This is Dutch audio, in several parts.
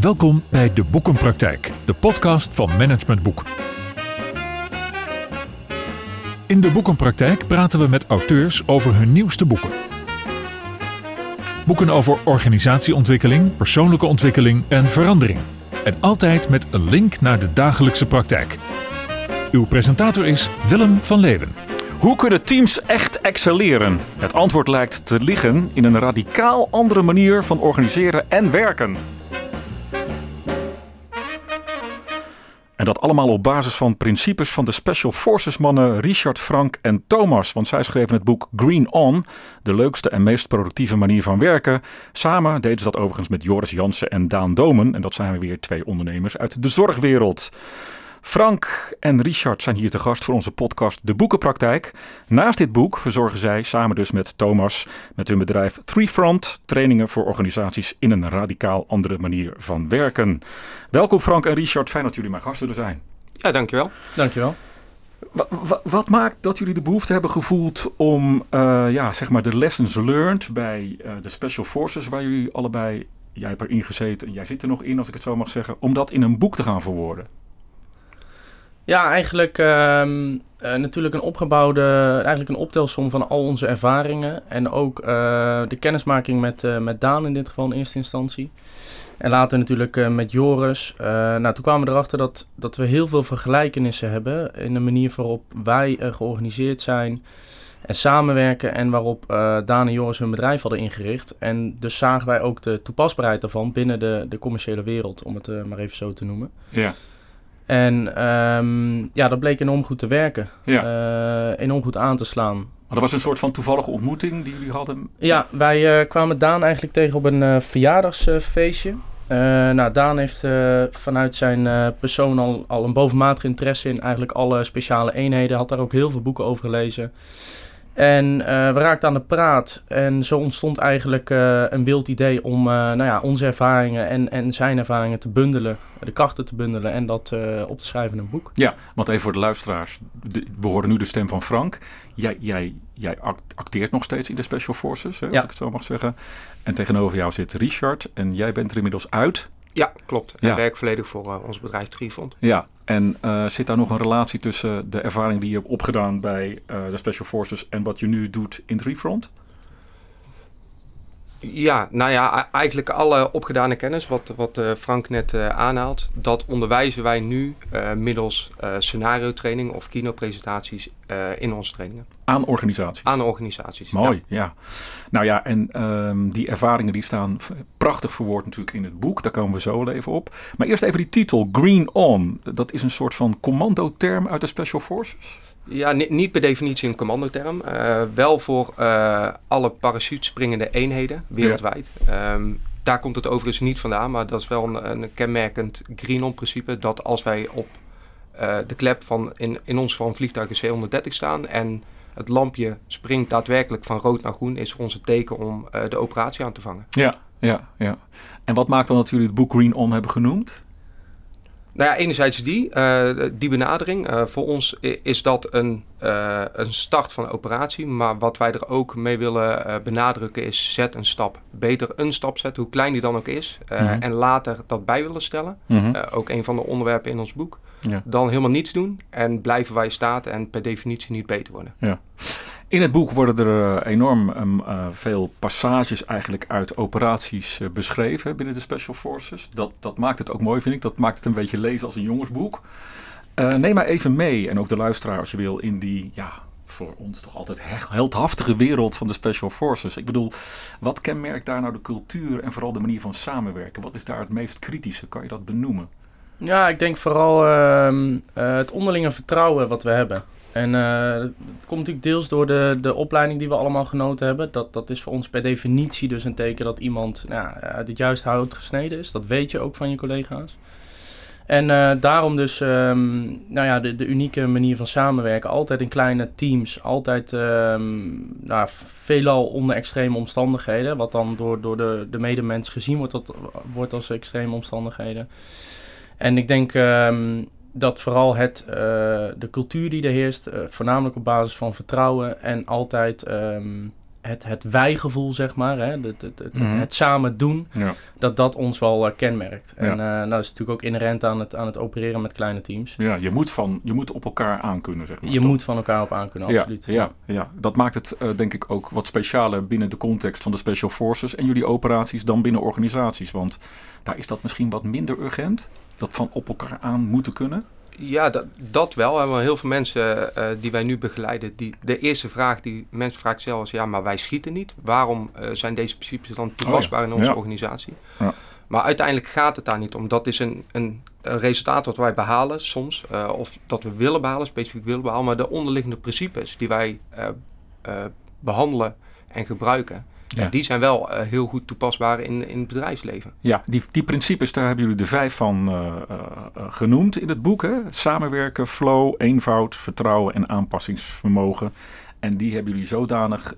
Welkom bij De Boekenpraktijk, de podcast van Management Boek. In De Boekenpraktijk praten we met auteurs over hun nieuwste boeken. Boeken over organisatieontwikkeling, persoonlijke ontwikkeling en verandering. En altijd met een link naar de dagelijkse praktijk. Uw presentator is Willem van Leeuwen. Hoe kunnen teams echt excelleren? Het antwoord lijkt te liggen in een radicaal andere manier van organiseren en werken. En dat allemaal op basis van principes van de Special Forces mannen Richard, Frank en Thomas. Want zij schreven het boek Green On, de leukste en meest productieve manier van werken. Samen deden ze dat overigens met Joris Jansen en Daan Domen. En dat zijn weer twee ondernemers uit de zorgwereld. Frank en Richard zijn hier te gast voor onze podcast De Boekenpraktijk. Naast dit boek verzorgen zij samen dus met Thomas met hun bedrijf Threefront trainingen voor organisaties in een radicaal andere manier van werken. Welkom Frank en Richard, fijn dat jullie mijn gasten er zijn. Ja, dankjewel. Dankjewel. Wat, wat maakt dat jullie de behoefte hebben gevoeld om uh, ja, zeg maar de lessons learned bij uh, de Special Forces waar jullie allebei, jij hebt erin gezeten en jij zit er nog in als ik het zo mag zeggen, om dat in een boek te gaan verwoorden? Ja, eigenlijk uh, uh, natuurlijk een opgebouwde, eigenlijk een optelsom van al onze ervaringen. En ook uh, de kennismaking met, uh, met Daan in dit geval in eerste instantie. En later natuurlijk met Joris. nou, toen kwamen we erachter dat, dat we heel veel vergelijkenissen hebben in de manier waarop wij georganiseerd zijn en samenwerken. En waarop Daan en Joris hun bedrijf hadden ingericht. En dus zagen wij ook de toepasbaarheid daarvan binnen de, de commerciële wereld, om het maar even zo te noemen. Ja. En um, ja, dat bleek enorm goed te werken. Ja. Uh, enorm goed aan te slaan. Maar dat was een soort van toevallige ontmoeting die jullie hadden? Ja, wij uh, kwamen Daan eigenlijk tegen op een uh, verjaardagsfeestje. nou, Daan heeft vanuit zijn persoon al, al een bovenmatig interesse in eigenlijk alle speciale eenheden. Had daar ook heel veel boeken over gelezen. En uh, we raakten aan de praat. En zo ontstond eigenlijk uh, een wild idee om uh, nou ja, onze ervaringen en, en zijn ervaringen te bundelen. De krachten te bundelen en dat op te schrijven in een boek. Ja, want even voor de luisteraars. De, we horen nu de stem van Frank. Jij, jij, jij acteert nog steeds in de Special Forces, hè, als ja. ik het zo mag zeggen. En tegenover jou zit Richard. En jij bent er inmiddels uit. Ja, klopt. Ik ja. werk volledig voor uh, ons bedrijf Trifond. Ja, en uh, zit daar nog een relatie tussen de ervaring die je hebt opgedaan bij uh, de Special Forces en wat je nu doet in Trifront? Ja, nou ja, eigenlijk alle opgedane kennis, wat, wat uh, Frank net uh, aanhaalt, dat onderwijzen wij nu uh, middels scenario training of kinopresentaties in onze trainingen. Aan organisaties? Aan organisaties, Mooi, ja. ja. Nou ja, en um, die ervaringen die staan prachtig verwoord natuurlijk in het boek, daar komen we zo wel even op. Maar eerst even die titel, Green On, dat is een soort van commandoterm uit de Special Forces? Ja, niet per definitie een commandoterm. Uh, wel voor uh, alle parachutespringende eenheden wereldwijd. Ja. Um, daar komt het overigens niet vandaan, maar dat is wel een, een kenmerkend Green-on-principe. Dat als wij op uh, de klep van, in, in ons van vliegtuig C-130 staan en het lampje springt daadwerkelijk van rood naar groen, is onze teken om de operatie aan te vangen. Ja, ja, ja. En wat maakt dan dat jullie het boek Green On hebben genoemd? Nou ja, enerzijds die, uh, die benadering. Uh, voor ons is dat een, uh, een start van een operatie. Maar wat wij er ook mee willen benadrukken is zet een stap. Beter een stap zetten, hoe klein die dan ook is. Mm -hmm. En later dat bij willen stellen. Mm -hmm. ook een van de onderwerpen in ons boek. Ja. Dan helemaal niets doen en blijven wij staat en per definitie niet beter worden. Ja. In het boek worden er uh, enorm um, uh, veel passages eigenlijk uit operaties uh, beschreven binnen de Special Forces. Dat, dat maakt het ook mooi, vind ik. Dat maakt het een beetje lezen als een jongensboek. neem maar even mee, en ook de luisteraar als je wil, in die ja, voor ons toch altijd heldhaftige wereld van de Special Forces. Ik bedoel, wat kenmerkt daar nou de cultuur en vooral de manier van samenwerken? Wat is daar het meest kritische? Kan je dat benoemen? Ja, ik denk vooral uh, het onderlinge vertrouwen wat we hebben. En uh, het komt natuurlijk deels door de, de opleiding die we allemaal genoten hebben. Dat, dat is voor ons per definitie dus een teken dat iemand nou, uit het juiste hout gesneden is. Dat weet je ook van je collega's. En uh, daarom dus um, nou ja, de, de unieke manier van samenwerken. Altijd in kleine teams. Altijd um, nou, veelal onder extreme omstandigheden. Wat dan door, door de, de medemens gezien wordt, dat, wordt als extreme omstandigheden. En ik denk um, dat vooral het, uh, de cultuur die er heerst, uh, voornamelijk op basis van vertrouwen en altijd um, het, het wij-gevoel, zeg maar, hè, het, het, het, het, Mhm. het samen doen, Ja. dat dat ons wel eh, kenmerkt. Ja. En eh, nou, dat is natuurlijk ook inherent aan het, aan het opereren met kleine teams. ja, je moet, van, je moet op elkaar aankunnen, zeg maar. Je toch? moet van elkaar op aankunnen, Ja, absoluut. Ja, ja, dat maakt het eh, denk ik ook wat specialer binnen de context van de Special Forces en jullie operaties dan binnen organisaties. Want daar is dat misschien wat minder urgent. Dat van op elkaar aan moeten kunnen. Ja, dat, dat wel. We hebben heel veel mensen eh, die wij nu begeleiden. Die, de eerste vraag die mensen vaak stellen is: ja, maar wij schieten niet. Waarom eh, zijn deze principes dan toepasbaar in onze Ja. organisatie? Ja. Maar uiteindelijk gaat het daar niet om. Dat is een, een, een resultaat wat wij behalen soms. eh, of dat we willen behalen, specifiek willen behalen. Maar de onderliggende principes die wij eh, eh, behandelen en gebruiken. Ja. die zijn wel eh, heel goed toepasbaar in, in het bedrijfsleven. Ja, die, die principes, daar hebben jullie de vijf van eh, eh, genoemd in het boek. Hè? Samenwerken, flow, eenvoud, vertrouwen en aanpassingsvermogen. En die hebben jullie zodanig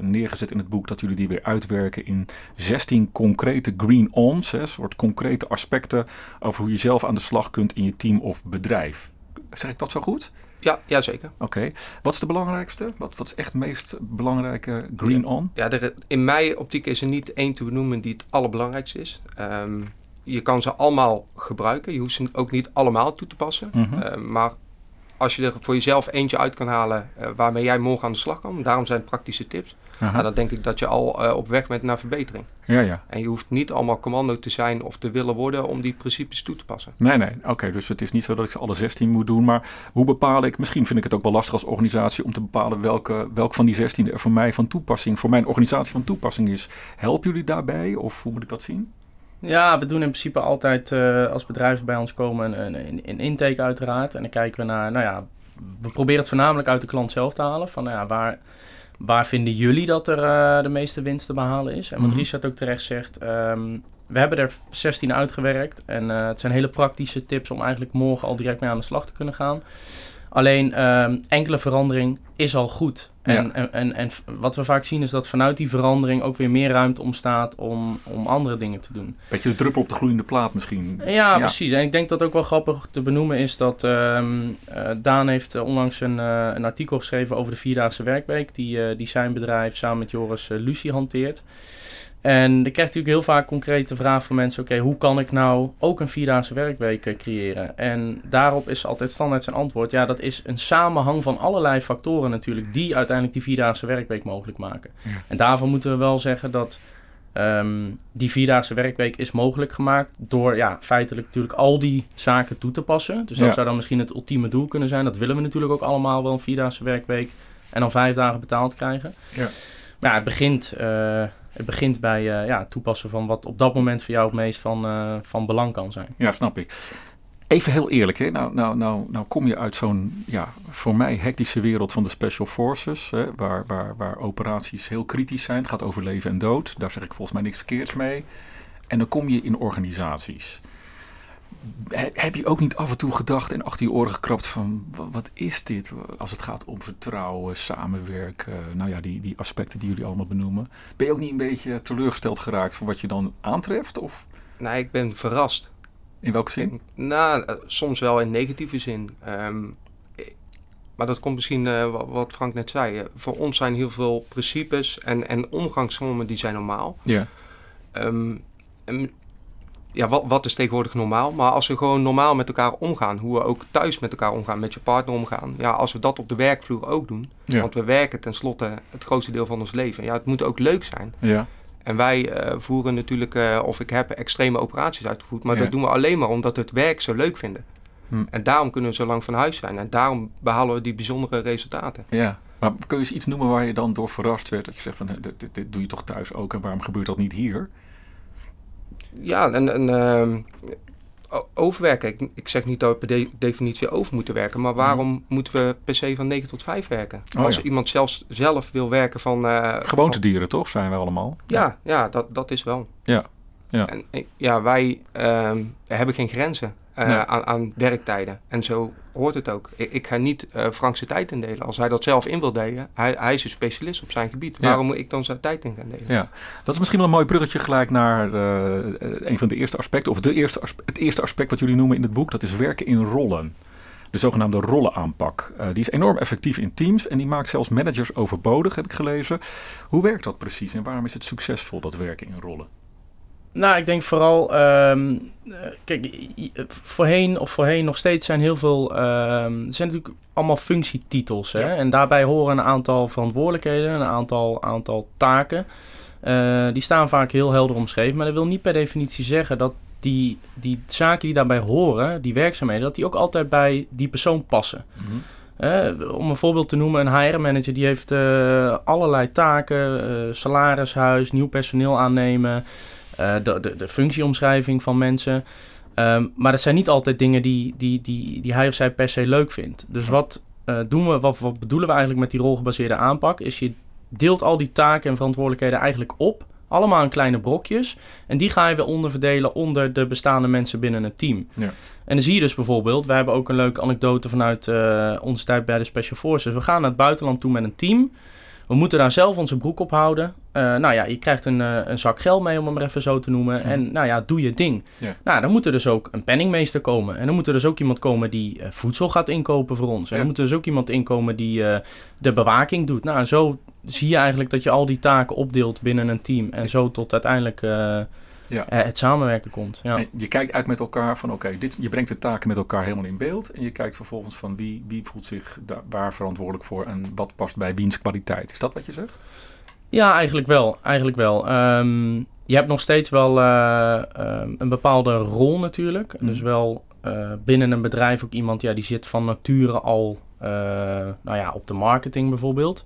neergezet in het boek dat jullie die weer uitwerken in 16 concrete green-ons. Een soort concrete aspecten over hoe je zelf aan de slag kunt in je team of bedrijf. Zeg ik dat zo goed? Ja, ja zeker. Oké. Wat is de belangrijkste? Wat, wat is echt het meest belangrijke green-on? Ja, er, in mijn optiek is er niet één te benoemen die het allerbelangrijkste is. Ehm, je kan ze allemaal gebruiken. Je hoeft ze ook niet allemaal toe te passen. Mhm. Eh, maar als je er voor jezelf eentje uit kan halen eh, waarmee jij morgen aan de slag kan, daarom zijn het praktische tips. Nou, dan denk ik dat je al eh, op weg bent naar verbetering. Ja, ja. En je hoeft niet allemaal commando te zijn of te willen worden om die principes toe te passen. Nee, nee. Oké, dus het is niet zo dat ik ze alle 16 moet doen. Maar hoe bepaal ik, misschien vind ik het ook wel lastig als organisatie om te bepalen welke, welk van die 16 er voor mij van toepassing, voor mijn organisatie van toepassing is. Helpen jullie daarbij of hoe moet ik dat zien? Ja, we doen in principe altijd eh, als bedrijven bij ons komen een, een, een intake uiteraard. En dan kijken we naar, nou ja, we proberen het voornamelijk uit de klant zelf te halen. Van nou ja, waar, waar vinden jullie dat er eh, de meeste winst te behalen is? En wat Mhm. Richard ook terecht zegt, ehm, we hebben er 16 uitgewerkt. En eh, het zijn hele praktische tips om eigenlijk morgen al direct mee aan de slag te kunnen gaan. Alleen ehm, enkele verandering is al goed. En, Ja. en, en, en wat we vaak zien is dat vanuit die verandering ook weer meer ruimte ontstaat om, om andere dingen te doen. Beetje de druppel op de gloeiende plaat misschien. Ja, precies. En ik denk dat ook wel grappig te benoemen is dat ehm, eh, Daan heeft eh, onlangs een, eh, een artikel geschreven over de vierdaagse werkweek, die, die zijn bedrijf samen met Joris Lucie hanteert. En ik krijg natuurlijk heel vaak concreet de vraag van mensen, oké, hoe kan ik nou ook een vierdaagse werkweek eh, creëren? En daarop is altijd standaard zijn antwoord, ja, dat is een samenhang van allerlei factoren natuurlijk, die uiteindelijk die vierdaagse werkweek mogelijk maken. Ja. En daarvan moeten we wel zeggen dat Ehm, die vierdaagse werkweek is mogelijk gemaakt door ja, feitelijk natuurlijk al die zaken toe te passen. Dus dat Ja. zou dan misschien het ultieme doel kunnen zijn. Dat willen we natuurlijk ook allemaal wel, een vierdaagse werkweek. En dan vijf dagen betaald krijgen. Ja. Maar ja, het begint, eh, het begint bij eh, ja, het toepassen van wat op dat moment voor jou het meest van, eh, van belang kan zijn. Ja, snap ik. Even heel eerlijk, hè? Nou, nou, nou, nou kom je uit zo'n, ja, voor mij hectische wereld van de Special Forces, hè? Waar, waar, waar operaties heel kritisch zijn. Het gaat over leven en dood. Daar zeg ik volgens mij niks verkeerds mee. En dan kom je in organisaties. He- Heb je ook niet af en toe gedacht en achter je oren gekrapt van wa- wat is dit als het gaat om vertrouwen, samenwerken, nou ja, die, die aspecten die jullie allemaal benoemen. Ben je ook niet een beetje teleurgesteld geraakt van wat je dan aantreft? Of Nee, ik ben verrast. in welke zin? Nou, eh, soms wel in negatieve zin. Ehm, eh, maar dat komt misschien eh, wa- wat Frank net zei. Voor ons zijn heel veel principes en, en omgangsvormen die zijn normaal. Ja. Ehm, en, ja, wat, wat is tegenwoordig normaal? Maar als we gewoon normaal met elkaar omgaan, hoe we ook thuis met elkaar omgaan, met je partner omgaan. Ja, als we dat op de werkvloer ook doen. Ja. Want we werken tenslotte het grootste deel van ons leven. Ja, het moet ook leuk zijn. Ja. En wij eh, voeren natuurlijk, eh, of ik heb extreme operaties uitgevoerd, maar Ja. dat doen we alleen maar omdat we het werk zo leuk vinden. Hm. En daarom kunnen we zo lang van huis zijn. En daarom behalen we die bijzondere resultaten. Ja. Maar kun je eens iets noemen waar je dan door verrast werd? Dat je zegt van "Hè, dit, dit, dit doe je toch thuis ook en waarom gebeurt dat niet hier? Ja, en, en ehm, overwerken. Ik, ik zeg niet dat we per de- definitie over moeten werken, maar waarom moeten we per se van 9 tot 5 werken? Oh, Als ja. iemand zelfs zelf wil werken van... eh, van- Gewoontedieren toch, zijn we allemaal? ja, ja dat, dat is wel. Ja, ja. En eh, ja, wij ehm, hebben geen grenzen eh, Nee. aan, aan werktijden. En zo hoort het ook. Ik, ik ga niet eh Frank zijn tijd indelen. Als hij dat zelf in wil delen, hij, hij is een specialist op zijn gebied. Ja. Waarom moet ik dan zijn tijd in gaan delen? Ja, dat is misschien wel een mooi bruggetje gelijk naar eh, een van de eerste aspecten, of de eerste het eerste aspect wat jullie noemen in het boek, dat is werken in rollen. de zogenaamde rollenaanpak. Die is enorm effectief in teams en die maakt zelfs managers overbodig, heb ik gelezen. Hoe werkt dat precies en waarom is het succesvol, dat werken in rollen? Nou, ik denk vooral, um, kijk, voorheen of voorheen nog steeds zijn heel veel, um, zijn natuurlijk allemaal functietitels. Hè? En daarbij horen een aantal verantwoordelijkheden, een aantal, aantal taken. Uh, die staan vaak heel helder omschreven, maar dat wil niet per definitie zeggen dat die, die zaken die daarbij horen, die werkzaamheden, dat die ook altijd bij die persoon passen. Mm om een voorbeeld te noemen, een HR-manager die heeft uh, allerlei taken, uh, salarishuis, nieuw personeel aannemen, de, de, de, functieomschrijving van mensen. Um, maar dat zijn niet altijd dingen die, die, die, die hij of zij per se leuk vindt. Dus wat doen we, wat, wat bedoelen we eigenlijk met die rolgebaseerde aanpak? Is je deelt al die taken en verantwoordelijkheden eigenlijk op allemaal in kleine brokjes. En die ga je weer onderverdelen onder de bestaande mensen binnen het team. Ja. En dan zie je dus bijvoorbeeld, we hebben ook een leuke anekdote vanuit uh, onze tijd bij de Special Forces. We gaan naar het buitenland toe met een team. We moeten daar zelf onze broek op houden. Uh, nou ja, je krijgt een, uh, een zak geld mee, om hem maar even zo te noemen. En nou ja, doe je ding. Ja. Nou, dan moet er dus ook een penningmeester komen. En dan moet er dus ook iemand komen die uh, voedsel gaat inkopen voor ons. En dan moet er dus ook iemand inkomen die de bewaking doet. Nou, zo zie je eigenlijk dat je al die taken opdeelt binnen een team. En zo tot uiteindelijk ja. het samenwerken komt. Ja. je kijkt uit met elkaar van oké, dit je brengt de taken met elkaar helemaal in beeld. En je kijkt vervolgens van wie, wie voelt zich daar, waar verantwoordelijk voor en wat past bij wiens kwaliteit. Is dat wat je zegt? Ja, eigenlijk wel. Eigenlijk wel. Um, je hebt nog steeds wel uh, een bepaalde rol natuurlijk. Mm. Dus wel uh, binnen een bedrijf ook iemand ja, die zit van nature al nou ja, op de marketing bijvoorbeeld.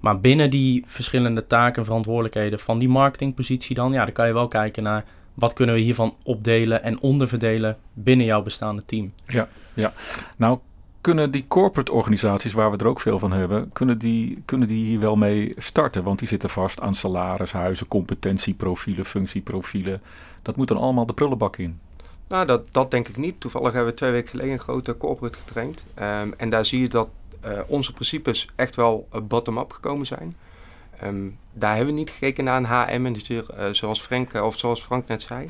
Maar binnen die verschillende taken en verantwoordelijkheden van die marketingpositie dan, ja, dan kan je wel kijken naar wat kunnen we hiervan opdelen en onderverdelen binnen jouw bestaande team. Ja, ja. Nou, kunnen die corporate organisaties, waar we er ook veel van hebben, kunnen die, kunnen die hier wel mee starten? Want die zitten vast aan salarishuizen, competentieprofielen, functieprofielen. Dat moet dan allemaal de prullenbak in. Nou, dat, dat denk ik niet. Toevallig hebben we twee weken geleden een grote corporate getraind. Um, en daar zie je dat uh, onze principes echt wel uh, bottom-up gekomen zijn. Um, daar hebben we niet gekeken naar een HM-manager, uh, zoals, Frank, of zoals Frank net zei.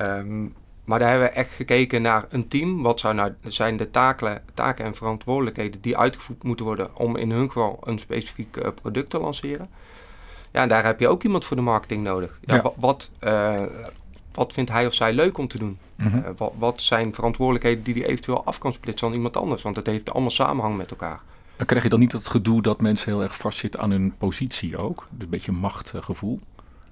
Um, maar daar hebben we echt gekeken naar een team. Wat zou nou zijn de taken, taken en verantwoordelijkheden die uitgevoerd moeten worden om in hun geval een specifiek product te lanceren. Ja, en daar heb je ook iemand voor de marketing nodig. Ja, ja. Wat, wat vindt hij of zij leuk om te doen? Mm wat, wat, zijn verantwoordelijkheden die hij eventueel af kan splitsen aan iemand anders? Want het heeft allemaal samenhang met elkaar. Dan krijg je dan niet het gedoe dat mensen heel erg vastzitten aan hun positie ook? Dus een beetje machtgevoel?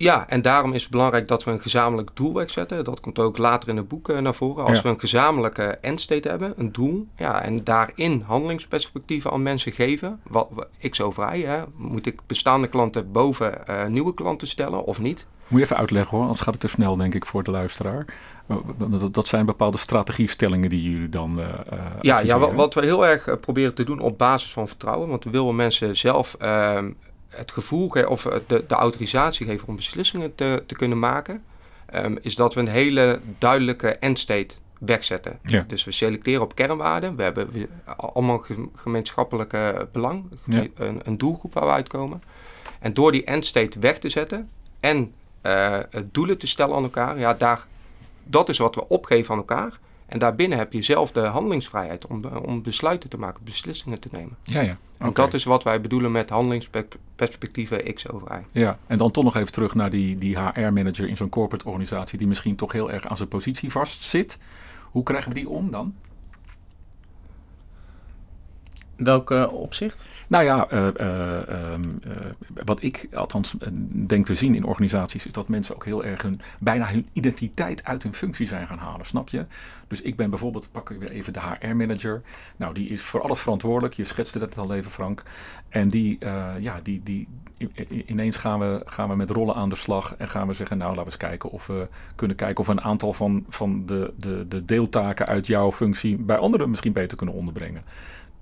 Ja, en daarom is het belangrijk dat we een gezamenlijk doel wegzetten. Dat komt ook later in het boek uh, naar voren. Als ja. we een gezamenlijke endstate hebben, een doel, ja, en daarin handelingsperspectieven aan mensen geven. Wat, ik zo vrij, hè, moet ik bestaande klanten boven uh, nieuwe klanten stellen of niet? Moet je even uitleggen hoor, anders gaat het te snel denk ik voor de luisteraar. Dat zijn bepaalde strategiestellingen die jullie dan. Uh, ja, ja, wat we heel erg proberen te doen op basis van vertrouwen. Want we willen mensen zelf uh, het gevoel of de, de autorisatie geven om beslissingen te, te kunnen maken. Um, is dat we een hele duidelijke endstate wegzetten. Ja. Dus we selecteren op kernwaarden. We hebben allemaal gemeenschappelijke belang, ja. een, een, doelgroep waar we uitkomen. En door die endstate weg te zetten en uh, doelen te stellen aan elkaar, ja, daar, dat is wat we opgeven aan elkaar. En daarbinnen heb je zelf de handelingsvrijheid om, om besluiten te maken, beslissingen te nemen. Ja, ja. Okay. En dat is wat wij bedoelen met handelingsperspectieven X over Y. Ja, en dan toch nog even terug naar die, die HR-manager in zo'n corporate organisatie die misschien toch heel erg aan zijn positie vast zit. Hoe krijgen we die om dan? Welke opzicht? Nou ja, uh, uh, wat ik althans denk te zien in organisaties is dat mensen ook heel erg hun, bijna hun identiteit uit hun functie zijn gaan halen, snap je? Dus ik ben bijvoorbeeld, pak ik weer even de HR-manager. Nou, die is voor alles verantwoordelijk. Je schetste dat al even, Frank. En die, ja, die, die, ineens gaan we, gaan we met rollen aan de slag en gaan we zeggen, nou laten we eens kijken of we kunnen kijken of we een aantal van, van de, de, de deeltaken uit jouw functie bij anderen misschien beter kunnen onderbrengen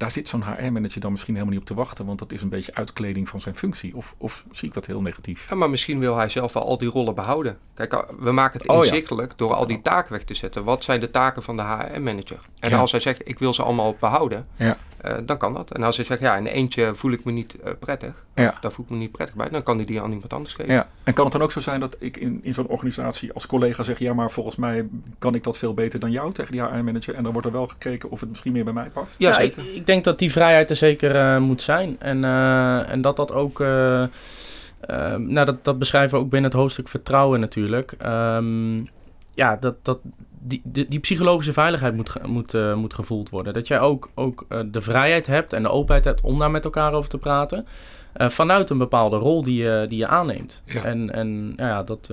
daar zit zo'n HR-manager dan misschien helemaal niet op te wachten, want dat is een beetje uitkleding van zijn functie. Of, of zie ik dat heel negatief? Ja, maar misschien wil hij zelf wel al die rollen behouden. Kijk, uh, we maken het Oh, ja. inzichtelijk door al die taken weg te zetten. Wat zijn de taken van de HR-manager? En Ja. als hij zegt, ik wil ze allemaal behouden, Ja. eh, dan kan dat. En als hij zegt, ja, in eentje voel ik me niet eh, prettig, Ja. daar voel ik me niet prettig bij, dan kan hij die aan iemand anders geven. Ja, en kan het dan ook zo zijn dat ik in, in zo'n organisatie als collega zeg: ja, maar volgens mij kan ik dat veel beter dan jou tegen die HR-manager. En dan wordt er wel gekeken of het misschien meer bij mij past. Ja, Ja, ik, zeker. ik denk dat die vrijheid er zeker eh, moet zijn. En, eh, en dat dat ook. eh, eh, nou, dat, dat beschrijven we ook binnen het hoofdstuk vertrouwen natuurlijk. Ehm, ja, dat, dat, die, die, die psychologische veiligheid moet, moet, moet gevoeld worden. Dat jij ook, ook de vrijheid hebt en de openheid hebt om daar met elkaar over te praten. vanuit een bepaalde rol die je, die je aanneemt. Ja. En, en ja, ja, dat.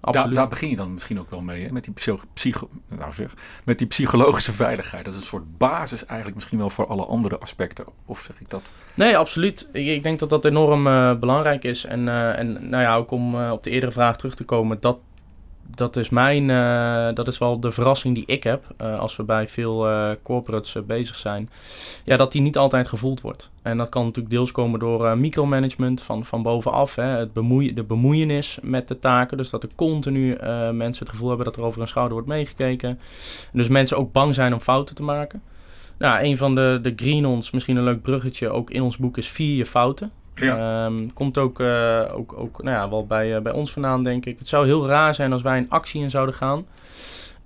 Daar, absoluut. daar begin je dan misschien ook wel mee, hè? Met, die psycho, psycho, nou zeg, met die psychologische veiligheid. Dat is een soort basis eigenlijk misschien wel voor alle andere aspecten. Of zeg ik dat? Nee, absoluut. Ik, ik denk dat dat enorm eh, belangrijk is. En, eh, en nou ja, ook om eh, op de eerdere vraag terug te komen, dat, dat is mijn, eh, dat is wel de verrassing die ik heb eh, als we bij veel eh, corporates bezig zijn. Ja, dat die niet altijd gevoeld wordt. En dat kan natuurlijk deels komen door micromanagement van, van bovenaf. Hè, het bemoeien, de bemoeienis met de taken. Dus dat er continu mensen het gevoel hebben dat er over hun schouder wordt meegekeken. En dus mensen ook bang zijn om fouten te maken. Nou, een van de, de greenons, misschien een leuk bruggetje, ook in ons boek is vier je fouten. Ehm, komt ook, eh, ook, ook nou ja, wel bij, eh, bij ons vandaan, denk ik. Het zou heel raar zijn als wij een actie in zouden gaan.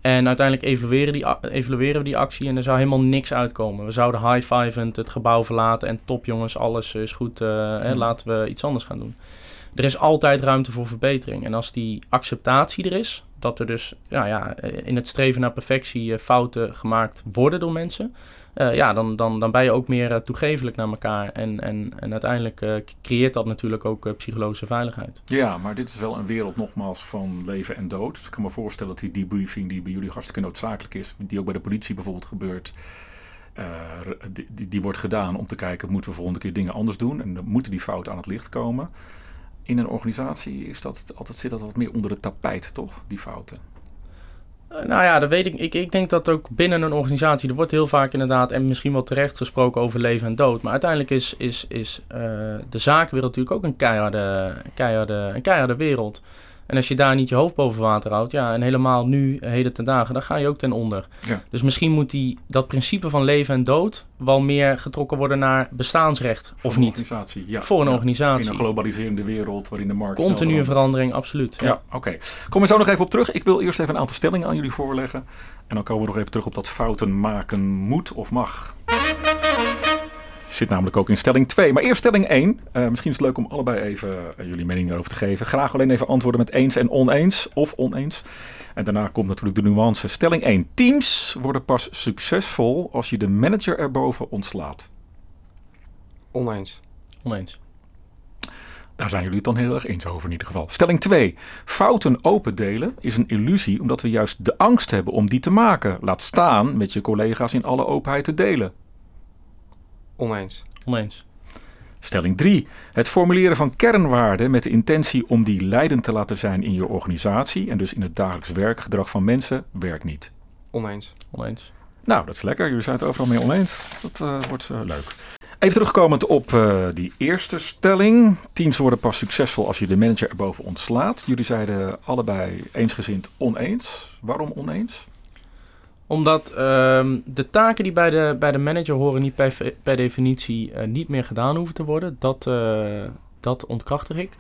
En uiteindelijk evalueren, die, evalueren we die actie en er zou helemaal niks uitkomen. We zouden high-fivend het gebouw verlaten en top jongens, alles is goed, eh, hè, Hmm. laten we iets anders gaan doen. Er is altijd ruimte voor verbetering. En als die acceptatie er is, dat er dus ja, ja, in het streven naar perfectie fouten gemaakt worden door mensen, eh, ja, dan, dan, dan ben je ook meer eh, toegevelijk naar elkaar. En, en, en uiteindelijk eh, creëert dat natuurlijk ook psychologische veiligheid. Ja, maar dit is wel een wereld nogmaals van leven en dood. Dus ik kan me voorstellen dat die debriefing die bij jullie hartstikke noodzakelijk is, die ook bij de politie bijvoorbeeld gebeurt, die, die, die wordt gedaan om te kijken, moeten we volgende keer dingen anders doen? En dan moeten die fouten aan het licht komen. In een organisatie is dat altijd, zit dat wat meer onder het tapijt, toch? Die fouten. Eh, nou ja, dat weet ik. ik. Ik denk dat ook binnen een organisatie, er wordt heel vaak inderdaad, en misschien wel terecht gesproken over leven en dood. Maar uiteindelijk is, is, is eh, de zakenwereld natuurlijk ook een keiharde, keiharde, een keiharde wereld. En als je daar niet je hoofd boven water houdt, ja, en helemaal nu, heden ten dagen, dan ga je ook ten onder. Ja. Dus misschien moet die, dat principe van leven en dood wel meer getrokken worden naar bestaansrecht, Voor of een niet? organisatie. Ja, Voor een ja. organisatie. In een globaliserende wereld waarin de markt Continue verandering, absoluut. Ja. Ja, oké. Kom er zo nog even op terug. Ik wil eerst even een aantal stellingen aan jullie voorleggen. En dan komen we nog even terug op dat fouten maken moet of mag. Zit namelijk ook in stelling 2. Maar eerst stelling 1. Eh, misschien is het leuk om allebei even eh, jullie mening daarover te geven. Graag alleen even antwoorden met eens en oneens of oneens. En daarna komt natuurlijk de nuance. Stelling 1. Teams worden pas succesvol als je de manager erboven ontslaat. Oneens. Oneens. Daar zijn jullie het dan heel erg eens over in ieder geval. Stelling 2. Fouten open delen is een illusie omdat we juist de angst hebben om die te maken. Laat staan met je collega's in alle openheid te delen. Oneens. Oneens. Stelling 3. Het formuleren van kernwaarden met de intentie om die leidend te laten zijn in je organisatie en dus in het dagelijks werkgedrag van mensen werkt niet. Oneens. Oneens. Nou, dat is lekker. Jullie zijn het overal mee oneens. Dat eh, wordt eh, leuk. Even terugkomend op eh, die eerste stelling. Teams worden pas succesvol als je de manager erboven ontslaat. Jullie zeiden allebei eensgezind oneens. Waarom oneens? Omdat ehm, de taken die bij de, bij de manager horen niet per, per definitie eh, niet meer gedaan hoeven te worden. Dat, eh, dat ontkrachtig ik.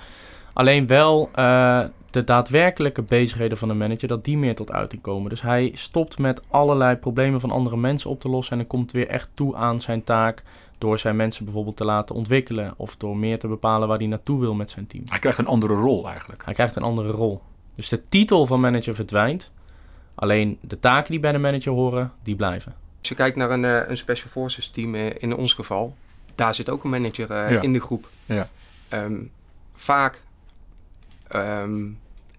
Alleen wel eh, de daadwerkelijke bezigheden van de manager, dat die meer tot uiting komen. Dus hij stopt met allerlei problemen van andere mensen op te lossen en dan komt weer echt toe aan zijn taak door zijn mensen bijvoorbeeld te laten ontwikkelen of door meer te bepalen waar hij naartoe wil met zijn team. Hij krijgt een andere rol eigenlijk. Hij krijgt een andere rol. Dus de titel van manager verdwijnt. Alleen de taken die bij de manager horen, die blijven. Als je kijkt naar een, eh, een Special Forces team eh, in ons geval, daar zit ook een manager eh, Ja. in de groep. Ja. Ehm, vaak ehm,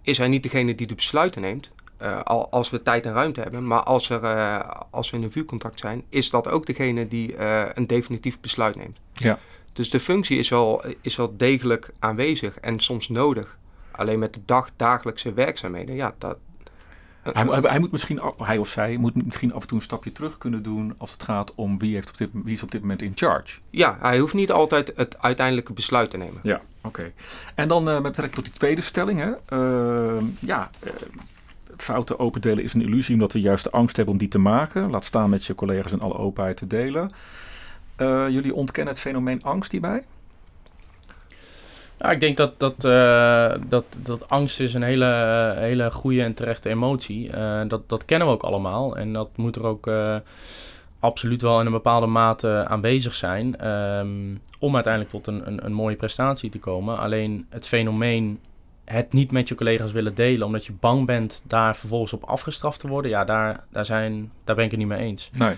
is hij niet degene die de besluiten neemt, eh, al, als we tijd en ruimte hebben. Maar als, er, eh, als we in een vuurcontact zijn, is dat ook degene die eh, een definitief besluit neemt. Ja. Dus de functie is wel, is wel degelijk aanwezig en soms nodig. Alleen met de dag, dagelijkse werkzaamheden, ja, dat, hij, hij, hij, moet misschien, hij of zij moet misschien af en toe een stapje terug kunnen doen als het gaat om wie, heeft op dit, wie is op dit moment in charge. Ja, hij hoeft niet altijd het uiteindelijke besluit te nemen. Ja, oké. En dan uh, met betrekking tot die tweede stelling. Hè. Uh, ja, uh, fouten open delen is een illusie omdat we juist de angst hebben om die te maken. Laat staan met je collega's in alle openheid te delen. jullie ontkennen het fenomeen angst hierbij? Ja, ik denk dat, dat, uh, dat, dat angst is een hele, hele goede en terechte emotie. Uh, dat, dat kennen we ook allemaal. En dat moet er ook absoluut wel in een bepaalde mate aanwezig zijn. Um, om uiteindelijk tot een, een, een, mooie prestatie te komen. Alleen het fenomeen het niet met je collega's willen delen, omdat je bang bent daar vervolgens op afgestraft te worden. Ja, daar, daar, zijn, daar ben ik het niet mee eens. Nee.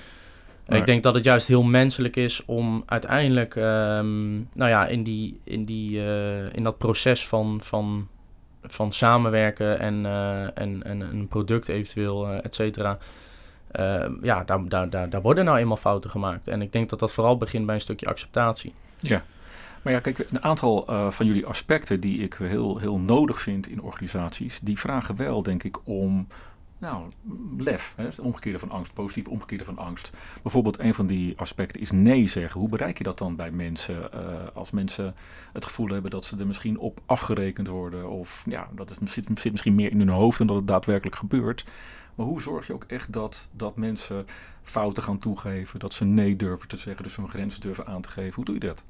Ik denk dat het juist heel menselijk is om uiteindelijk, um, nou ja, in, die, in, die, uh, in dat proces van, van, van samenwerken en, uh, en, en een product eventueel, uh, et cetera. ja, daar, daar, daar, daar worden nou eenmaal fouten gemaakt. En ik denk dat dat vooral begint bij een stukje acceptatie. Ja. Maar ja, kijk, een aantal uh, van jullie aspecten die ik heel, heel nodig vind in organisaties, die vragen wel, denk ik, om nou, lef, het omgekeerde van angst, positief omgekeerde van angst. Bijvoorbeeld een van die aspecten is nee zeggen. Hoe bereik je dat dan bij mensen uh, als mensen het gevoel hebben dat ze er misschien op afgerekend worden? Of ja, dat het zit, zit misschien meer in hun hoofd dan dat het daadwerkelijk gebeurt. Maar hoe zorg je ook echt dat, dat mensen fouten gaan toegeven, dat ze nee durven te zeggen, dus hun grenzen durven aan te geven? Hoe doe je dat?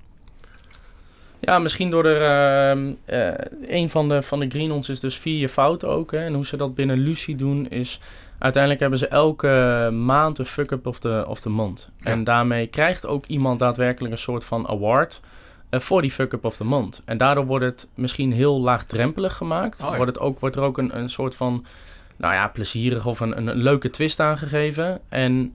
Ja, misschien door er. Uh, uh, een van de, van de Greenons is dus vier je fouten ook. Hè. En hoe ze dat binnen Lucie doen is. Uiteindelijk hebben ze elke maand een fuck-up of the, of month. Ja. En daarmee krijgt ook iemand daadwerkelijk een soort van award. Uh, voor die fuck-up of the month. En daardoor wordt het misschien heel laagdrempelig gemaakt. Oh, ja. wordt, het ook, wordt er ook een, een soort van. Nou ja, plezierig of een, een leuke twist aangegeven. En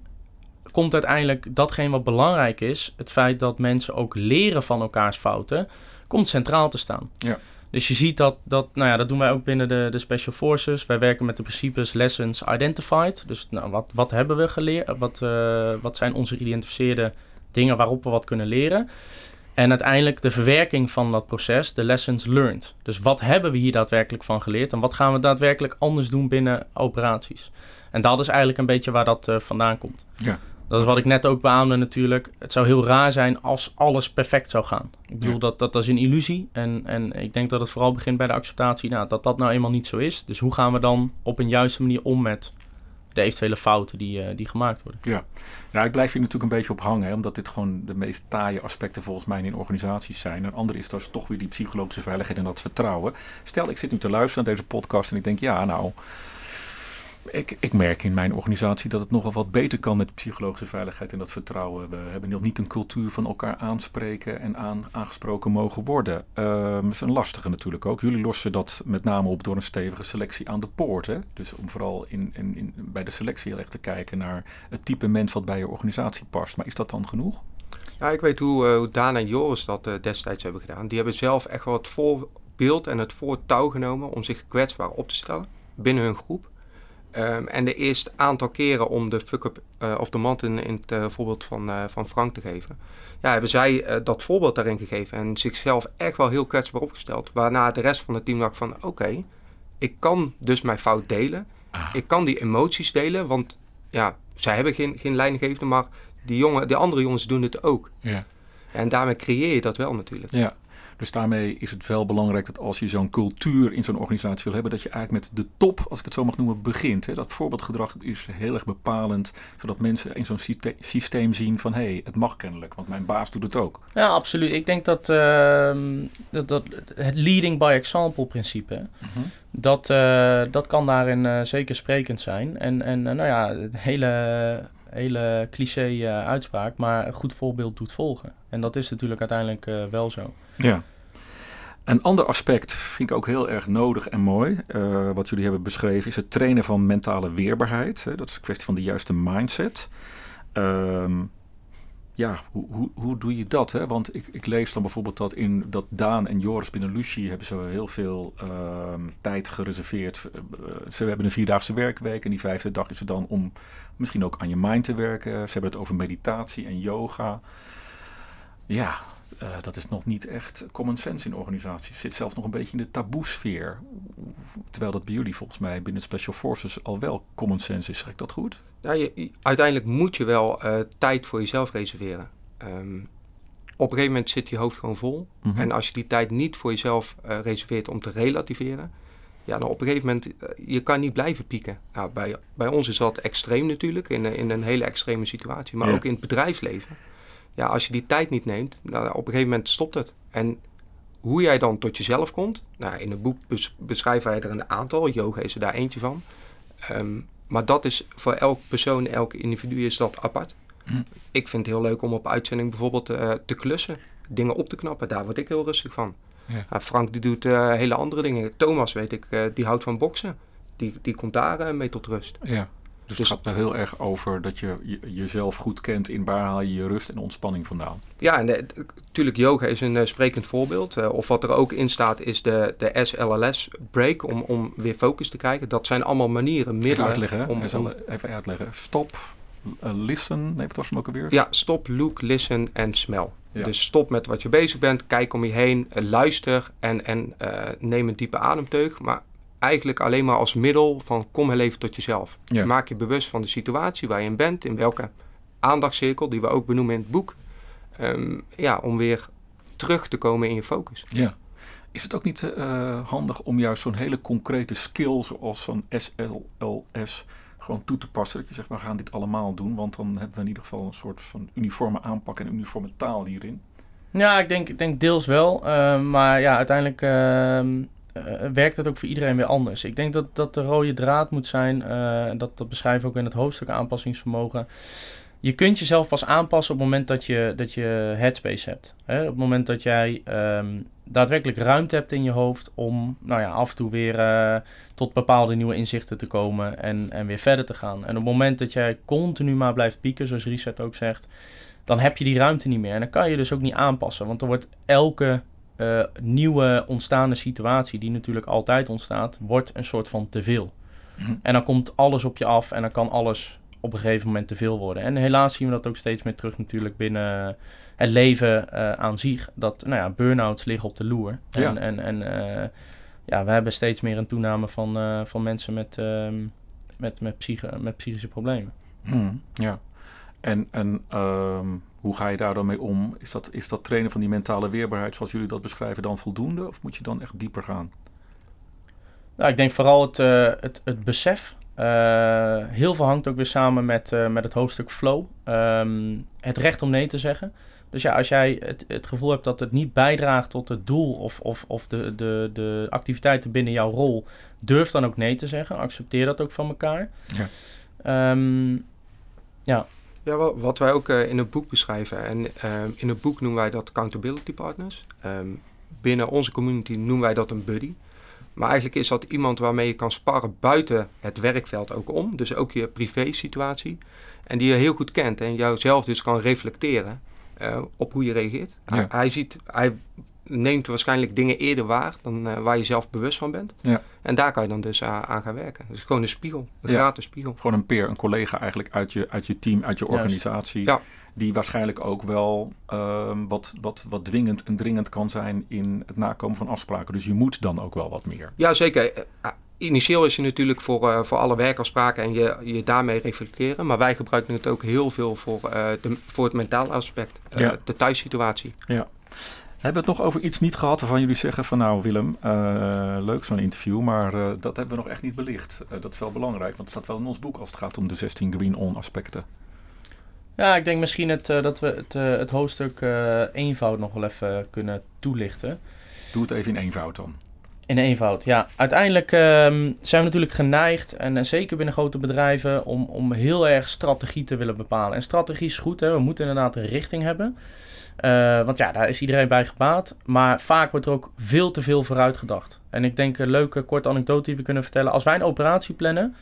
komt uiteindelijk datgene wat belangrijk is, het feit dat mensen ook leren van elkaars fouten, komt centraal te staan. Ja. Dus je ziet dat, dat, nou ja, dat doen wij ook binnen de, de Special Forces. Wij werken met de principes Lessons Identified. Dus nou, wat, wat hebben we geleerd? Wat, uh, wat zijn onze geïdentificeerde dingen waarop we wat kunnen leren? En uiteindelijk de verwerking van dat proces, de lessons learned. Dus wat hebben we hier daadwerkelijk van geleerd en wat gaan we daadwerkelijk anders doen binnen operaties? En dat is eigenlijk een beetje waar dat uh, vandaan komt. Ja. Dat is wat ik net ook beaamde natuurlijk. Het zou heel raar zijn als alles perfect zou gaan. Ik bedoel, ja. dat, dat, dat is een illusie. En, en ik denk dat het vooral begint bij de acceptatie nou, dat dat nou eenmaal niet zo is. Dus hoe gaan we dan op een juiste manier om met de eventuele fouten die, uh, die gemaakt worden? Ja. ja, ik blijf hier natuurlijk een beetje op hangen. Hè, omdat dit gewoon de meest taaie aspecten volgens mij in organisaties zijn. Een ander is dus toch weer die psychologische veiligheid en dat vertrouwen. Stel, ik zit nu te luisteren naar deze podcast en ik denk, ja nou... Ik, ik, merk in mijn organisatie dat het nogal wat beter kan met psychologische veiligheid en dat vertrouwen. We hebben nog niet een cultuur van elkaar aanspreken en aan, aangesproken mogen worden. Uh, dat is een lastige natuurlijk ook. Jullie lossen dat met name op door een stevige selectie aan de poort. Dus om vooral in, in, bij de selectie heel erg te kijken naar het type mens wat bij je organisatie past. Maar is dat dan genoeg? Ja, ik weet hoe, uh, Daan en Joris dat uh, destijds hebben gedaan. Die hebben zelf echt wel het voorbeeld en het voortouw genomen om zich kwetsbaar op te stellen binnen hun groep. Um, en de eerste aantal keren om de fuck-up uh, of de mand in, in het uh, voorbeeld van, uh, van Frank te geven. Ja, hebben zij dat voorbeeld daarin gegeven en zichzelf echt wel heel kwetsbaar opgesteld. Waarna de rest van het team dacht van oké, okay, ik kan dus mijn fout delen. Ah. Ik kan die emoties delen, want ja, zij hebben geen, geen leidinggevende, maar die, jongen, die andere jongens doen het ook. Ja. En daarmee creëer je dat wel natuurlijk. Ja. Dus daarmee is het wel belangrijk dat als je zo'n cultuur in zo'n organisatie wil hebben, dat je eigenlijk met de top, als ik het zo mag noemen, begint. Hè. Dat voorbeeldgedrag is heel erg bepalend, zodat mensen in zo'n systeem zien van hé, hey, het mag kennelijk, want mijn baas doet het ook. Ja, absoluut. Ik denk dat, uh, dat, dat het leading by example principe, uh -huh. dat, uh, dat kan daarin uh, zeker sprekend zijn. En, en nou ja, het hele hele cliché uh, uitspraak, maar een goed voorbeeld doet volgen. En dat is natuurlijk uiteindelijk uh, wel zo. Ja. Een ander aspect vind ik ook heel erg nodig en mooi, uh, wat jullie hebben beschreven, is het trainen van mentale weerbaarheid. Dat is een kwestie van de juiste mindset. Um, ja, hoe, hoe, hoe doe je dat? Hè? Want ik, ik lees dan bijvoorbeeld dat in dat Daan en Joris binnen Lucie hebben ze heel veel uh, tijd gereserveerd. Uh, ze hebben een vierdaagse werkweek en die vijfde dag is het dan om misschien ook aan je mind te werken. Ze hebben het over meditatie en yoga. Ja, uh, dat is nog niet echt common sense in organisaties. Zit zelfs nog een beetje in de taboesfeer. terwijl dat bij jullie volgens mij binnen Special Forces al wel common sense is. Zeg ik dat goed? Nou, je, uiteindelijk moet je wel uh, tijd voor jezelf reserveren. Um, op een gegeven moment zit je hoofd gewoon vol. Mm -hmm. En als je die tijd niet voor jezelf uh, reserveert om te relativeren, ja, dan op een gegeven moment, je kan niet blijven pieken. Nou, bij, bij ons is dat extreem natuurlijk, in, in een hele extreme situatie, maar ja. ook in het bedrijfsleven. Ja, als je die tijd niet neemt, nou, op een gegeven moment stopt het. En hoe jij dan tot jezelf komt, nou, in het boek bes beschrijven wij er een aantal, yoga is er daar eentje van. Um, maar dat is voor elk persoon, elk individu is dat apart. Hm. Ik vind het heel leuk om op uitzending bijvoorbeeld uh, te klussen, dingen op te knappen. Daar word ik heel rustig van. Ja. Uh, Frank die doet uh, hele andere dingen. Thomas weet ik, die houdt van boksen. Die, die komt daar mee tot rust. Ja. Dus, dus het gaat er heel erg over dat je, je, jezelf goed kent. In waar haal je je rust en ontspanning vandaan? Ja, en natuurlijk yoga is een sprekend voorbeeld. of wat er ook in staat is de, de SLLS break om, om weer focus te krijgen. Dat zijn allemaal manieren, middelen. Uitleggen, om, om, even uitleggen. Stop, uh, listen, nee, wat was hem ook alweer? Ja, stop, look, listen en smell. Ja. Dus stop met wat je bezig bent, kijk om je heen, luister en, en neem een diepe ademteug. Maar eigenlijk alleen maar als middel van kom heel even tot jezelf. Ja. Maak je bewust van de situatie waar je in bent, in welke aandachtscirkel, die we ook benoemen in het boek. Um, ja, om weer terug te komen in je focus. Ja. Is het ook niet uh, handig om juist zo'n hele concrete skill zoals zo'n SLLS gewoon toe te passen. Dat je zegt, we gaan dit allemaal doen. Want dan hebben we in ieder geval een soort van uniforme aanpak en uniforme taal hierin. Ja, ik denk, ik denk deels wel. Uh, maar ja, uiteindelijk uh, uh, werkt het ook voor iedereen weer anders. Ik denk dat, dat de rode draad moet zijn, en dat, dat beschrijven we ook in het hoofdstuk aanpassingsvermogen. Je kunt jezelf pas aanpassen op het moment dat je, dat je headspace hebt. Op het moment dat jij um, daadwerkelijk ruimte hebt in je hoofd om nou ja, af en toe weer uh, tot bepaalde nieuwe inzichten te komen en, en weer verder te gaan. En op het moment dat jij continu maar blijft pieken, zoals Reset ook zegt, dan heb je die ruimte niet meer. En dan kan je dus ook niet aanpassen, want er wordt elke uh, nieuwe ontstaande situatie, die natuurlijk altijd ontstaat, wordt een soort van te veel. Mm. En dan komt alles op je af en dan kan alles op een gegeven moment te veel worden. En helaas zien we dat ook steeds meer terug natuurlijk binnen het leven uh, aan zich. Dat nou ja, burn-outs liggen op de loer. En, ja. en, en uh, ja, we hebben steeds meer een toename van, uh, van mensen met, met, met, psyche, met psychische problemen. Hmm, ja. En, en um, hoe ga je daar dan mee om? Is dat, is dat trainen van die mentale weerbaarheid zoals jullie dat beschrijven dan voldoende? Of moet je dan echt dieper gaan? Nou, ik denk vooral het, het, het besef uh, heel veel hangt ook weer samen met, uh, met het hoofdstuk flow. Um, het recht om nee te zeggen. Dus ja, als jij het, het gevoel hebt dat het niet bijdraagt tot het doel of, of, of de, de, de activiteiten binnen jouw rol, durf dan ook nee te zeggen. Accepteer dat ook van elkaar. Ja. Um, ja. Ja, wat wij ook uh, in het boek beschrijven. En in het boek noemen wij dat accountability partners. Um, binnen onze community noemen wij dat een buddy. Maar eigenlijk is dat iemand waarmee je kan sparren buiten het werkveld ook om. Dus ook je privé situatie. En die je heel goed kent en jouzelf dus kan reflecteren uh, op hoe je reageert. Ja. Hij, hij, ziet, hij neemt waarschijnlijk dingen eerder waar dan uh, waar je zelf bewust van bent. Ja. En daar kan je dan dus uh, aan gaan werken. Dus gewoon een spiegel, een ja. gratis spiegel. Gewoon een peer, een collega eigenlijk uit je, uit je team, uit je organisatie. Ja. Die waarschijnlijk ook wel uh, wat, wat, wat dwingend en dringend kan zijn in het nakomen van afspraken. Dus je moet dan ook wel wat meer. Ja, zeker. Initieel is je natuurlijk voor, uh, voor alle werkafspraken en je, je daarmee reflecteren. Maar wij gebruiken het ook heel veel voor, uh, de, voor het mentale aspect. Uh, ja. De thuissituatie. Ja. Hebben we het nog over iets niet gehad waarvan jullie zeggen van nou Willem, uh, leuk zo'n interview, maar uh, dat hebben we nog echt niet belicht. Uh, dat is wel belangrijk, want het staat wel in ons boek als het gaat om de 16 Green On aspecten. Ja, ik denk misschien het, dat we het, het hoofdstuk eenvoud nog wel even kunnen toelichten. Doe het even in eenvoud dan. In eenvoud, ja. Uiteindelijk um, zijn we natuurlijk geneigd, en zeker binnen grote bedrijven, om, om heel erg strategie te willen bepalen. En strategie is goed, hè? we moeten inderdaad een richting hebben. Uh, want ja, daar is iedereen bij gebaat. Maar vaak wordt er ook veel te veel vooruit gedacht. En ik denk een leuke korte anekdote die we kunnen vertellen. Als wij een operatie plannen,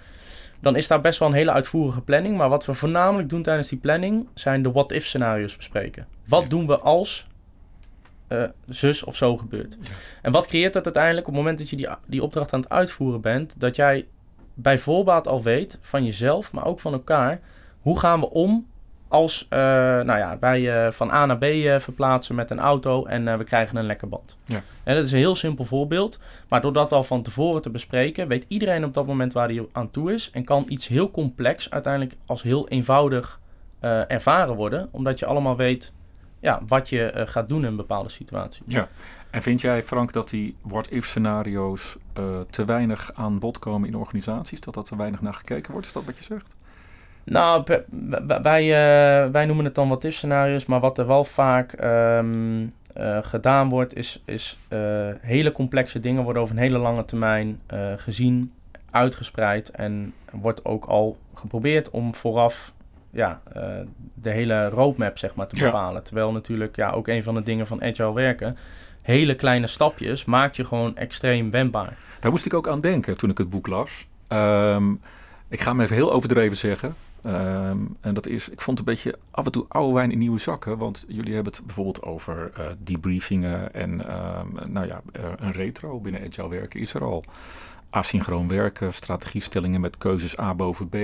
dan is daar best wel een hele uitvoerige planning. Maar wat we voornamelijk doen tijdens die planning, zijn de what-if scenario's bespreken. Wat ja. doen we als uh, zus of zo gebeurt? Ja. En wat creëert dat uiteindelijk op het moment dat je die, die opdracht aan het uitvoeren bent? Dat jij bij voorbaat al weet van jezelf, maar ook van elkaar, hoe gaan we om als uh, nou ja, wij uh, van A naar B uh, verplaatsen met een auto en we krijgen een lekker band. Ja. En dat is een heel simpel voorbeeld. Maar door dat al van tevoren te bespreken, weet iedereen op dat moment waar hij aan toe is. En kan iets heel complex uiteindelijk als heel eenvoudig ervaren worden. Omdat je allemaal weet ja, wat je gaat doen in een bepaalde situatie. Ja. En vind jij, Frank, dat die what-if scenario's te weinig aan bod komen in organisaties? Dat dat te weinig naar gekeken wordt? Is dat wat je zegt? Nou, wij, uh, wij noemen het dan wat scenario's, maar wat er wel vaak um, uh, gedaan wordt, is, is uh, hele complexe dingen worden over een hele lange termijn gezien, uitgespreid en wordt ook al geprobeerd om vooraf ja, de hele roadmap zeg maar, te bepalen. Ja. Terwijl natuurlijk ja, ook een van de dingen van agile werken, hele kleine stapjes maakt je gewoon extreem wendbaar. Daar moest ik ook aan denken toen ik het boek las. Um, ik ga hem even heel overdreven zeggen. Um, en dat is, ik vond het een beetje af en toe oude wijn in nieuwe zakken. Want jullie hebben het bijvoorbeeld over uh, debriefingen en um, nou ja, uh, een retro binnen Agile werken is er al. Asynchroon werken, strategiestellingen met keuzes A boven B.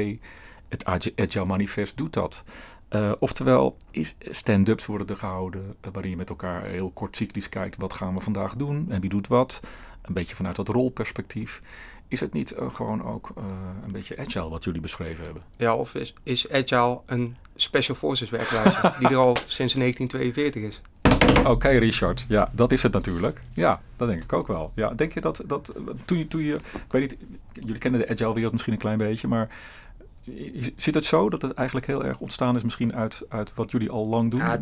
Het Agile Manifest doet dat. Uh, oftewel, stand-ups worden er gehouden, waarin je met elkaar heel kort cyclisch kijkt. Wat gaan we vandaag doen en wie doet wat? Een beetje vanuit dat rolperspectief. Is het niet uh, gewoon ook uh, een beetje agile wat jullie beschreven hebben? Ja, of is, is agile een special forces werkwijze die er al sinds 1942 is? Oké, okay, Richard. Ja, dat is het natuurlijk. Ja, dat denk ik ook wel. Ja, denk je dat, dat toen, je, toen je, ik weet niet, jullie kennen de agile wereld misschien een klein beetje, maar zit het zo dat het eigenlijk heel erg ontstaan is misschien uit, uit wat jullie al lang doen? Ja,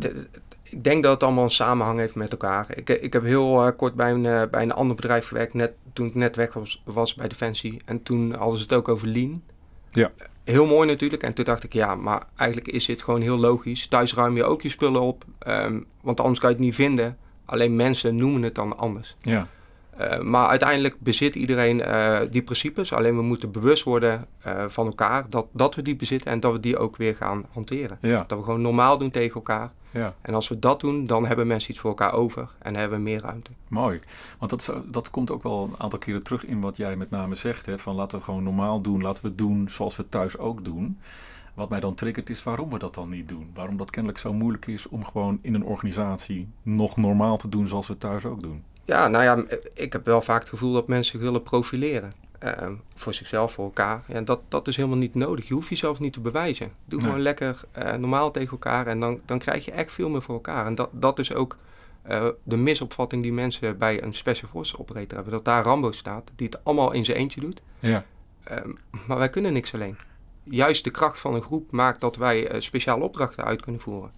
ik denk dat het allemaal een samenhang heeft met elkaar. Ik, ik heb heel uh, kort bij een, uh, bij een ander bedrijf gewerkt, net, toen ik net weg was, was bij Defensie. En toen hadden ze het ook over lean. Ja. Heel mooi natuurlijk. En toen dacht ik, ja, maar eigenlijk is dit gewoon heel logisch. Thuis ruim je ook je spullen op, um, want anders kan je het niet vinden. Alleen mensen noemen het dan anders. Ja. Uh, maar uiteindelijk bezit iedereen uh, die principes. Alleen we moeten bewust worden uh, van elkaar dat, dat we die bezitten en dat we die ook weer gaan hanteren. Ja. Dat we gewoon normaal doen tegen elkaar. Ja. En als we dat doen, dan hebben mensen iets voor elkaar over en hebben we meer ruimte. Mooi. Want dat, dat komt ook wel een aantal keren terug in wat jij met name zegt. Hè, van laten we gewoon normaal doen, laten we het doen zoals we thuis ook doen. Wat mij dan triggert is waarom we dat dan niet doen. Waarom dat kennelijk zo moeilijk is om gewoon in een organisatie nog normaal te doen zoals we thuis ook doen. Ja, nou ja, ik heb wel vaak het gevoel dat mensen willen profileren. Uh, voor zichzelf, voor elkaar. En dat, dat is helemaal niet nodig. Je hoeft jezelf niet te bewijzen. Doe nee. gewoon lekker uh, normaal tegen elkaar en dan, dan krijg je echt veel meer voor elkaar. En dat, dat is ook uh, de misopvatting die mensen bij een Special Forces operator hebben. Dat daar Rambo staat, die het allemaal in zijn eentje doet. Ja. Ehm, maar wij kunnen niks alleen. Juist de kracht van een groep maakt dat wij uh, speciale opdrachten uit kunnen voeren.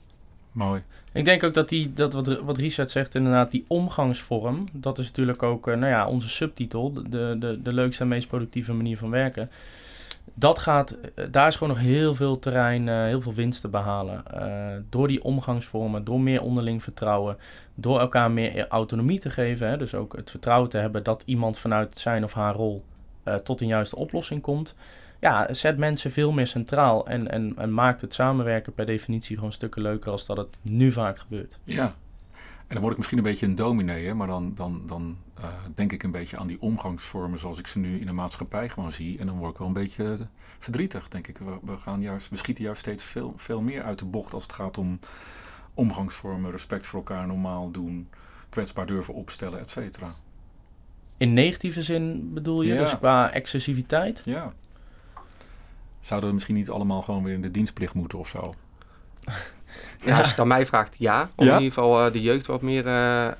Mooi. Ik denk ook dat, die, dat wat, wat Richard zegt, inderdaad, die omgangsvorm, dat is natuurlijk ook uh, nou ja, onze subtitel, de, de, de leukste en meest productieve manier van werken. Dat gaat, uh, daar is gewoon nog heel veel terrein, uh, heel veel winst te behalen. door die omgangsvormen, door meer onderling vertrouwen, door elkaar meer autonomie te geven. Hè, dus ook het vertrouwen te hebben dat iemand vanuit zijn of haar rol tot een juiste oplossing komt ja, zet mensen veel meer centraal en, en, en maakt het samenwerken per definitie gewoon stukken leuker als dat het nu vaak gebeurt. Ja, en dan word ik misschien een beetje een dominee, hè, maar dan, dan, dan uh, denk ik een beetje aan die omgangsvormen zoals ik ze nu in de maatschappij gewoon zie. En dan word ik wel een beetje verdrietig, denk ik. We, we, gaan juist, we schieten juist steeds veel, veel meer uit de bocht als het gaat om omgangsvormen, respect voor elkaar normaal doen, kwetsbaar durven opstellen, et cetera. In negatieve zin bedoel je, Ja. dus qua excessiviteit? Ja. Zouden we misschien niet allemaal gewoon weer in de dienstplicht moeten of zo? Ja, als je het aan mij vraagt, ja. Om Ja? in ieder geval eh, de jeugd wat meer eh, eh,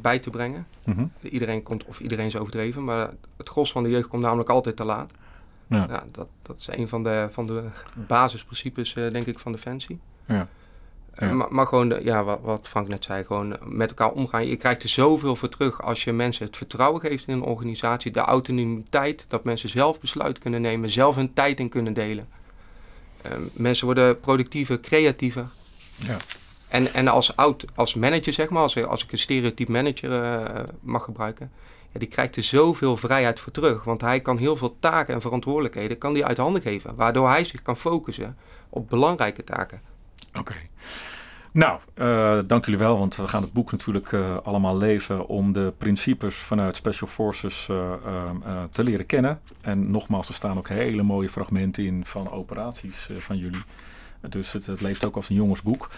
bij te brengen. Mhm. Iedereen komt, of iedereen is overdreven, maar het gros van de jeugd komt namelijk altijd te laat. Ja. Ja, dat, dat is een van de, van de basisprincipes, denk ik, van Defensie. Ja. Ja. maar, maar gewoon, de- ja, wat, wat Frank net zei, gewoon met elkaar omgaan. Je krijgt er zoveel voor terug als je mensen het vertrouwen geeft in een organisatie. De autonomiteit, dat mensen zelf besluit kunnen nemen, zelf hun tijd in kunnen delen. Eh, mensen worden productiever, creatiever. Ja. En, en als, oud, als manager, zeg maar, als, als ik een stereotype manager eh, mag gebruiken, ja, die krijgt er zoveel vrijheid voor terug. Want hij kan heel veel taken en verantwoordelijkheden kan die uit handen geven. Waardoor hij zich kan focussen op belangrijke taken. Oké. Nou, eh, dank jullie wel, want we gaan het boek natuurlijk eh, allemaal lezen om de principes vanuit Special Forces eh, ehm, eh, te leren kennen. En nogmaals, er staan ook hele mooie fragmenten in van operaties van jullie. Dus het, het leeft ook als een jongensboek.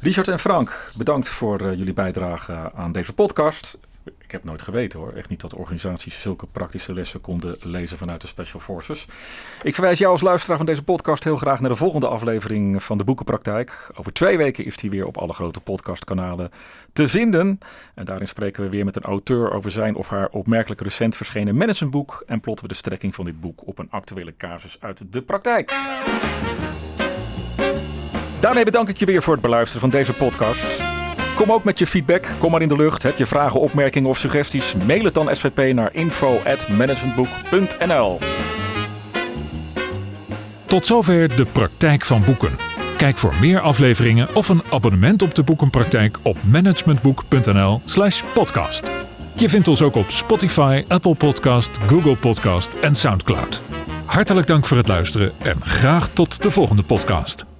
Richard en Frank, bedankt voor jullie bijdrage aan deze podcast ik heb nooit geweten hoor. Echt niet dat organisaties zulke praktische lessen konden lezen vanuit de Special Forces. Ik verwijs jou als luisteraar van deze podcast heel graag naar de volgende aflevering van de Boekenpraktijk. Over twee weken is die weer op alle grote podcastkanalen te vinden. En daarin spreken we weer met een auteur over zijn of haar opmerkelijk recent verschenen managementboek. En plotten we de strekking van dit boek op een actuele casus uit de praktijk. Daarmee bedank ik je weer voor het beluisteren van deze podcast. Kom ook met je feedback. Kom maar in de lucht. Heb je vragen, opmerkingen of suggesties? Mail het dan SVP naar info.managementboek.nl Tot zover de praktijk van boeken. Kijk voor meer afleveringen of een abonnement op de boekenpraktijk op managementboek.nl/slash podcast. Je vindt ons ook op Spotify, Apple Podcast, Google Podcast en Soundcloud. Hartelijk dank voor het luisteren en graag tot de volgende podcast.